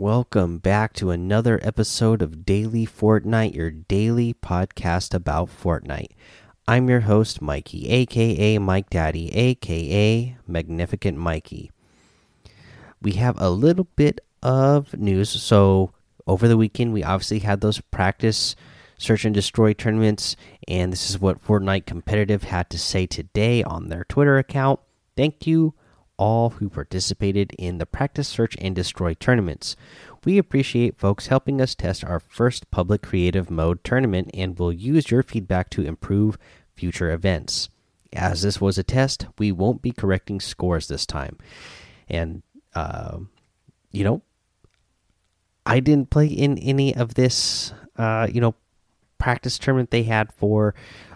Welcome back to another episode of Daily Fortnite, your daily podcast about Fortnite. I'm your host, Mikey, aka Mike Daddy, aka Magnificent Mikey. We have a little bit of news. So, over the weekend, we obviously had those practice search and destroy tournaments, and this is what Fortnite Competitive had to say today on their Twitter account. Thank you all who participated in the practice search and destroy tournaments. We appreciate folks helping us test our first public creative mode tournament and will use your feedback to improve future events. As this was a test, we won't be correcting scores this time. And, uh, you know, I didn't play in any of this, uh, you know, practice tournament they had for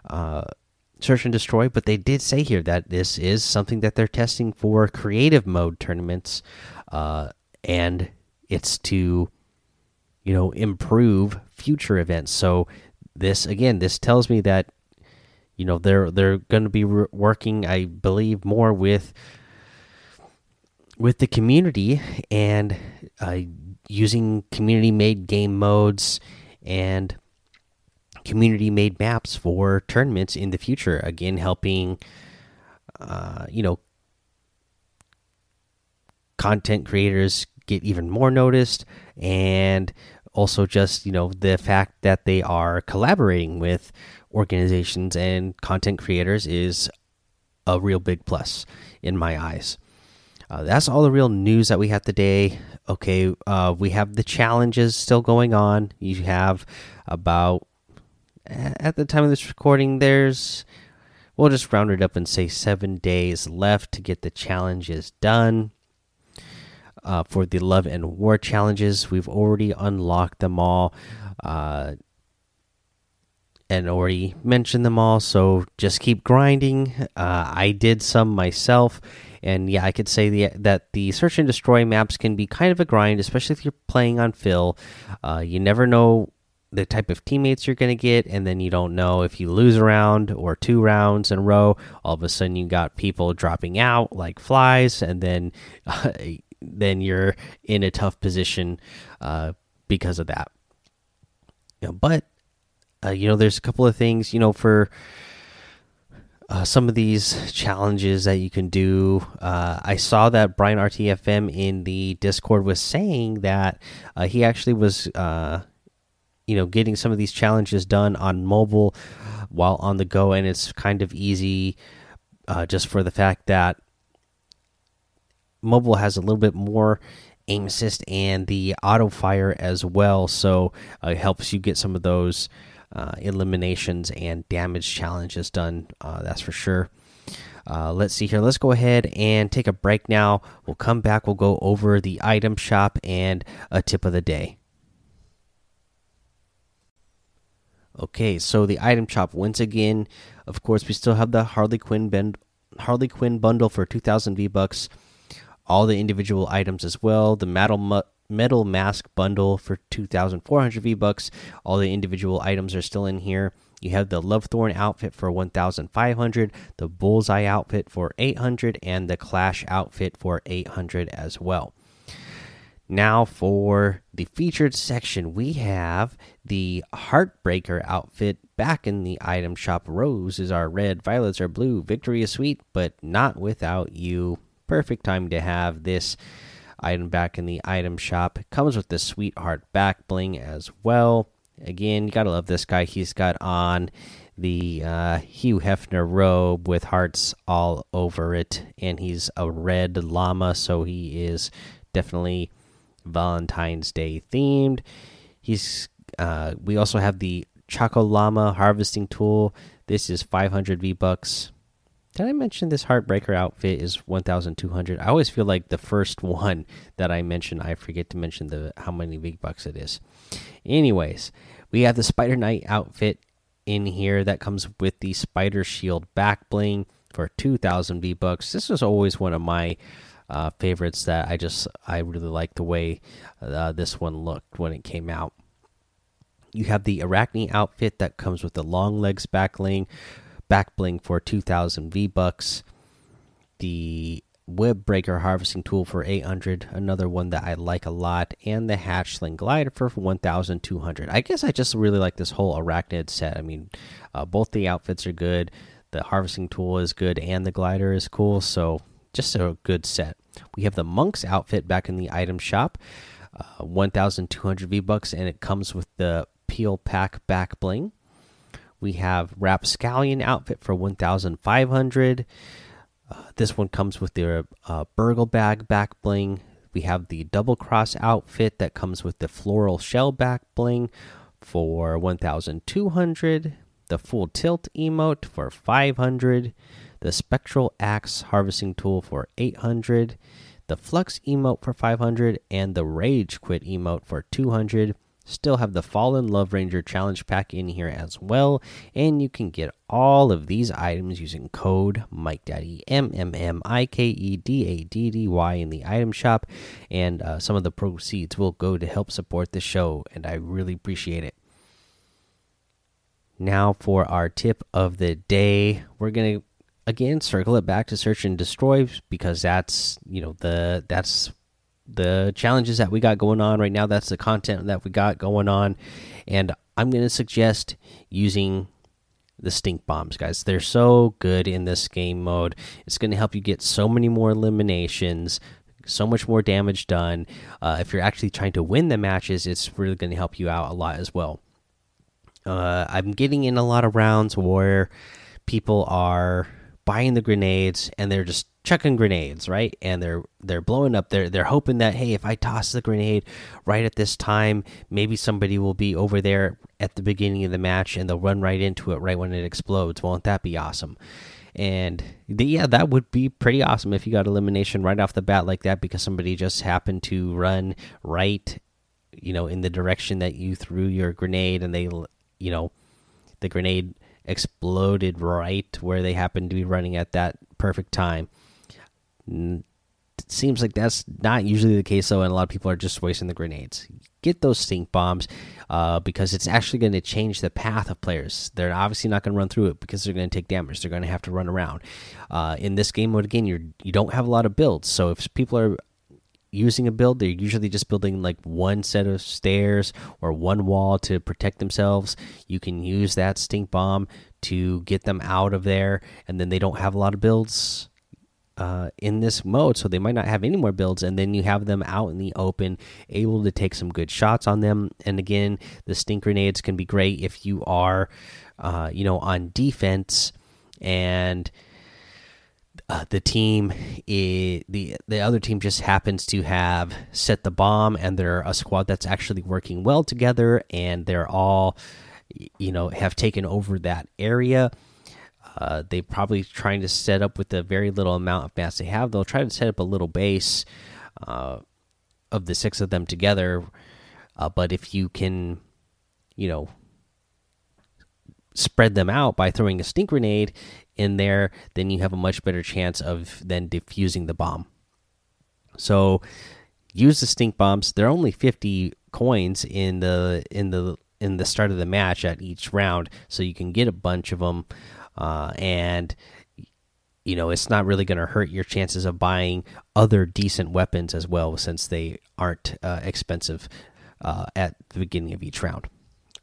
uh, search and destroy, but they did say here that this is something that they're testing for creative mode tournaments, uh, and it's to, you know, improve future events. So this again, this tells me that, you know, they're they're going to be working, I believe, more with with the community and uh, using community made game modes and community made maps for tournaments in the future. Again, helping, uh, you know, content creators get even more noticed and also just you know the fact that they are collaborating with organizations and content creators is a real big plus in my eyes. Uh, that's all the real news that we have today. Okay uh, we have the challenges still going on. You have about at the time of this recording, there's we'll just round it up and say seven days left to get the challenges done. Uh, for the love and war challenges, we've already unlocked them all, uh, and already mentioned them all. So just keep grinding. Uh, I did some myself, and yeah, I could say the, that the search and destroy maps can be kind of a grind, especially if you're playing on fill. Uh, you never know the type of teammates you're going to get, and then you don't know if you lose a round or two rounds in a row. All of a sudden, you got people dropping out like flies, and then uh, then you're in a tough position uh, because of that. You know, but uh, you know, there's a couple of things you know for. Uh, some of these challenges that you can do. Uh, I saw that Brian RTFM in the Discord was saying that uh, he actually was you know getting some of these challenges done on mobile while on the go and it's kind of easy uh, just for the fact that mobile has a little bit more aim assist and the auto fire as well. So uh, it helps you get some of those uh, eliminations and damage challenges done uh, that's for sure. Uh, let's see here. Let's go ahead and take a break now. We'll come back. We'll go over the item shop and a tip of the day Okay, so the item shop once again. Of course, we still have the Harley Quinn bend, Harley Quinn bundle for 2,000 V bucks. All the individual items as well. The metal metal mask bundle for 2,400 V bucks. All the individual items are still in here. You have the Love Thorn outfit for 1,500, the Bullseye outfit for 800, and the Clash outfit for 800 as well. Now, for the featured section, we have the Heartbreaker outfit back in the item shop. Rose is our red, violets are blue. Victory is sweet, but not without you. Perfect time to have this item back in the item shop. Comes with the sweetheart back bling as well. Again, you gotta love this guy. He's got on the uh, Hugh Hefner robe with hearts all over it, and he's a red llama, so he is definitely Valentine's Day themed. He's uh, we also have the Choco Llama harvesting tool. This is 500 V bucks. Did I mention this Heartbreaker outfit is 1,200? I always feel like the first one that I mention, I forget to mention the how many V bucks it is. Anyways, we have the Spider Knight outfit in here that comes with the Spider Shield back bling for 2,000 V bucks. This was always one of my uh, favorites that I just I really like the way uh, this one looked when it came out. You have the Arachne outfit that comes with the long legs back bling, back bling for 2,000 V bucks. The web breaker harvesting tool for 800 another one that i like a lot and the hatchling glider for 1200 i guess i just really like this whole arachnid set i mean uh, both the outfits are good the harvesting tool is good and the glider is cool so just a good set we have the monk's outfit back in the item shop uh, 1200 v bucks and it comes with the peel pack back bling we have rapscallion outfit for 1500 uh, this one comes with the uh, burgle bag back bling. We have the double cross outfit that comes with the floral shell back bling for 1200. The full tilt emote for 500. The spectral axe harvesting tool for 800. The flux emote for 500. And the rage quit emote for 200. Still have the Fallen Love Ranger challenge pack in here as well, and you can get all of these items using code Mike Daddy M M M I K E D A D D Y in the item shop, and uh, some of the proceeds will go to help support the show, and I really appreciate it. Now for our tip of the day, we're gonna again circle it back to search and destroy because that's you know the that's the challenges that we got going on right now. That's the content that we got going on, and I'm going to suggest using the stink bombs, guys. They're so good in this game mode. It's going to help you get so many more eliminations, so much more damage done. Uh, if you're actually trying to win the matches, it's really going to help you out a lot as well. Uh, I'm getting in a lot of rounds where people are buying the grenades and they're just chucking grenades, right? And they're they're blowing up. They're they're hoping that hey, if I toss the grenade right at this time, maybe somebody will be over there at the beginning of the match and they'll run right into it right when it explodes. Won't that be awesome? And the, yeah, that would be pretty awesome if you got elimination right off the bat like that because somebody just happened to run right, you know, in the direction that you threw your grenade and they, you know, the grenade exploded right where they happened to be running at that perfect time seems like that's not usually the case, though, and a lot of people are just wasting the grenades. Get those stink bombs uh, because it's actually going to change the path of players. They're obviously not going to run through it because they're going to take damage. They're going to have to run around. Uh, in this game mode, again, you're you don't have a lot of builds, so if people are using a build, they're usually just building like one set of stairs or one wall to protect themselves. You can use that stink bomb to get them out of there, and then they don't have a lot of builds uh, in this mode, so they might not have any more builds, and then you have them out in the open, able to take some good shots on them. And again, the stink grenades can be great if you are, uh, you know, on defense and. Uh, the team is, the the other team just happens to have set the bomb and they're a squad that's actually working well together and they're all you know have taken over that area uh, they probably trying to set up with the very little amount of mass they have. They'll try to set up a little base uh, of the six of them together. Uh, but if you can, you know, spread them out by throwing a stink grenade in there, then you have a much better chance of then defusing the bomb. So use the stink bombs. They're only 50 coins in the in the in the start of the match at each round, so you can get a bunch of them uh, and you know it's not really going to hurt your chances of buying other decent weapons as well since they aren't uh, expensive uh, at the beginning of each round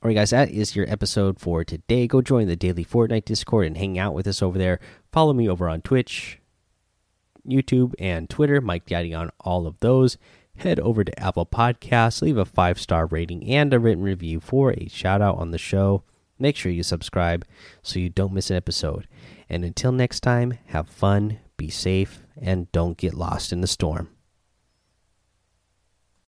all right guys that is your episode for today go join the daily fortnite discord and hang out with us over there follow me over on twitch youtube and twitter mike daddy on all of those head over to apple podcasts leave a five star rating and a written review for a shout out on the show Make sure you subscribe so you don't miss an episode. And until next time, have fun, be safe, and don't get lost in the storm.